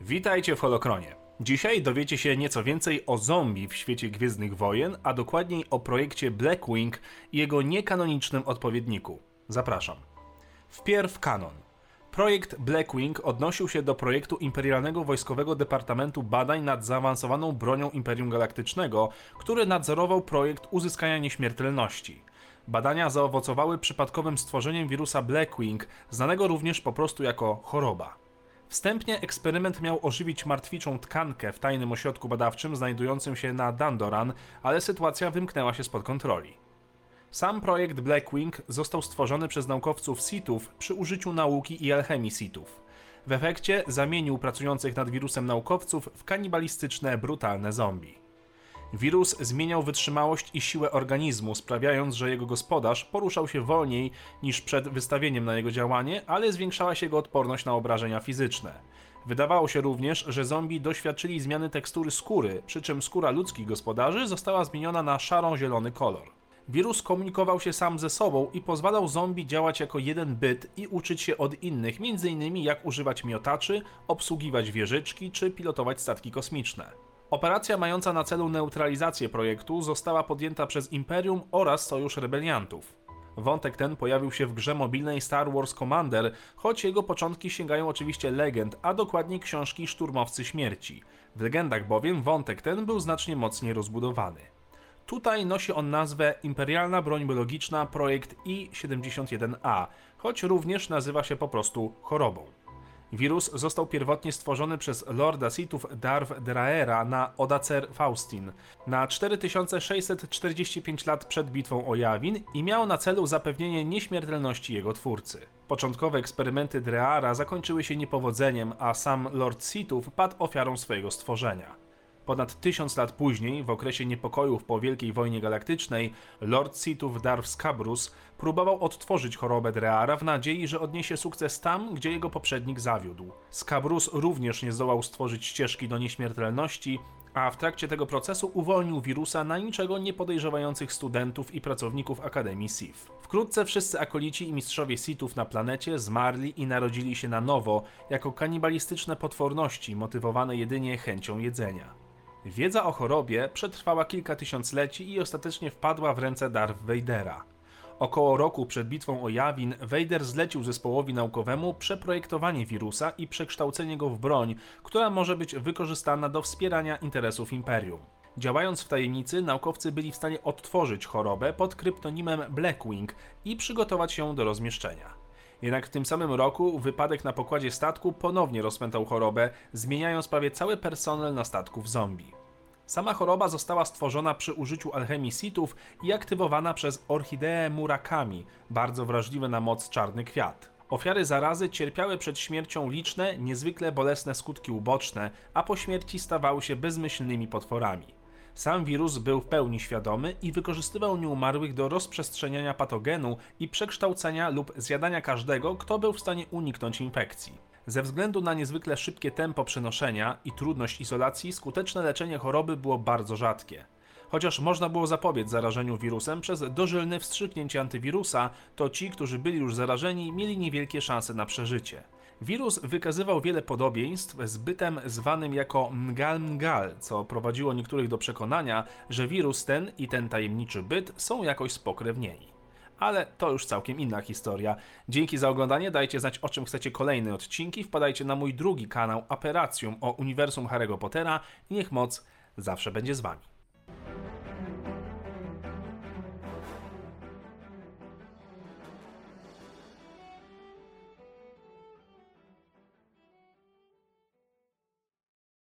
Witajcie w Holokronie. Dzisiaj dowiecie się nieco więcej o zombie w świecie Gwiezdnych Wojen, a dokładniej o projekcie Blackwing i jego niekanonicznym odpowiedniku. Zapraszam. Wpierw kanon. Projekt Blackwing odnosił się do projektu Imperialnego Wojskowego Departamentu Badań nad zaawansowaną bronią Imperium Galaktycznego, który nadzorował projekt uzyskania nieśmiertelności. Badania zaowocowały przypadkowym stworzeniem wirusa Blackwing, znanego również po prostu jako choroba. Wstępnie eksperyment miał ożywić martwiczą tkankę w tajnym ośrodku badawczym znajdującym się na Dandoran, ale sytuacja wymknęła się spod kontroli. Sam projekt Blackwing został stworzony przez naukowców Sithów przy użyciu nauki i alchemii Sithów. W efekcie zamienił pracujących nad wirusem naukowców w kanibalistyczne, brutalne zombie. Wirus zmieniał wytrzymałość i siłę organizmu, sprawiając, że jego gospodarz poruszał się wolniej niż przed wystawieniem na jego działanie, ale zwiększała się jego odporność na obrażenia fizyczne. Wydawało się również, że zombie doświadczyli zmiany tekstury skóry, przy czym skóra ludzkich gospodarzy została zmieniona na szaro-zielony kolor. Wirus komunikował się sam ze sobą i pozwalał zombie działać jako jeden byt i uczyć się od innych, m.in. jak używać miotaczy, obsługiwać wieżyczki czy pilotować statki kosmiczne. Operacja mająca na celu neutralizację projektu została podjęta przez Imperium oraz Sojusz Rebeliantów. Wątek ten pojawił się w grze mobilnej Star Wars Commander, choć jego początki sięgają oczywiście legend, a dokładniej książki Szturmowcy Śmierci. W legendach bowiem wątek ten był znacznie mocniej rozbudowany. Tutaj nosi on nazwę Imperialna Broń Biologiczna Projekt I-71A, choć również nazywa się po prostu chorobą. Wirus został pierwotnie stworzony przez Lorda Sithów Darth Draera na Odacer Faustin na 4645 lat przed bitwą o Yavin i miał na celu zapewnienie nieśmiertelności jego twórcy. Początkowe eksperymenty Dreara zakończyły się niepowodzeniem, a sam Lord Sithów padł ofiarą swojego stworzenia. Ponad tysiąc lat później, w okresie niepokojów po Wielkiej Wojnie Galaktycznej, Lord Sithów Darth Scabrus próbował odtworzyć chorobę Dreara w nadziei, że odniesie sukces tam, gdzie jego poprzednik zawiódł. Scabrus również nie zdołał stworzyć ścieżki do nieśmiertelności, a w trakcie tego procesu uwolnił wirusa na niczego nie podejrzewających studentów i pracowników Akademii Sith. Wkrótce wszyscy akolici i mistrzowie Sithów na planecie zmarli i narodzili się na nowo, jako kanibalistyczne potworności motywowane jedynie chęcią jedzenia. Wiedza o chorobie przetrwała kilka tysiącleci i ostatecznie wpadła w ręce Darth Vadera. Około roku przed bitwą o Yavin, Vader zlecił zespołowi naukowemu przeprojektowanie wirusa i przekształcenie go w broń, która może być wykorzystana do wspierania interesów Imperium. Działając w tajemnicy, naukowcy byli w stanie odtworzyć chorobę pod kryptonimem Blackwing i przygotować ją do rozmieszczenia. Jednak w tym samym roku wypadek na pokładzie statku ponownie rozpętał chorobę, zmieniając prawie cały personel na statku w zombie. Sama choroba została stworzona przy użyciu alchemii Sithów i aktywowana przez orchideę Murakami, bardzo wrażliwy na moc czarny kwiat. Ofiary zarazy cierpiały przed śmiercią liczne, niezwykle bolesne skutki uboczne, a po śmierci stawały się bezmyślnymi potworami. Sam wirus był w pełni świadomy i wykorzystywał nieumarłych do rozprzestrzeniania patogenu i przekształcenia lub zjadania każdego, kto był w stanie uniknąć infekcji. Ze względu na niezwykle szybkie tempo przenoszenia i trudność izolacji, skuteczne leczenie choroby było bardzo rzadkie. Chociaż można było zapobiec zarażeniu wirusem przez dożylne wstrzyknięcie antywirusa, to ci, którzy byli już zarażeni, mieli niewielkie szanse na przeżycie. Wirus wykazywał wiele podobieństw z bytem zwanym jako Mgal Mgal, co prowadziło niektórych do przekonania, że wirus ten i ten tajemniczy byt są jakoś spokrewnieni. Ale to już całkiem inna historia. Dzięki za oglądanie, dajcie znać o czym chcecie kolejne odcinki, wpadajcie na mój drugi kanał Aperacjum o uniwersum Harry'ego Pottera i niech moc zawsze będzie z wami.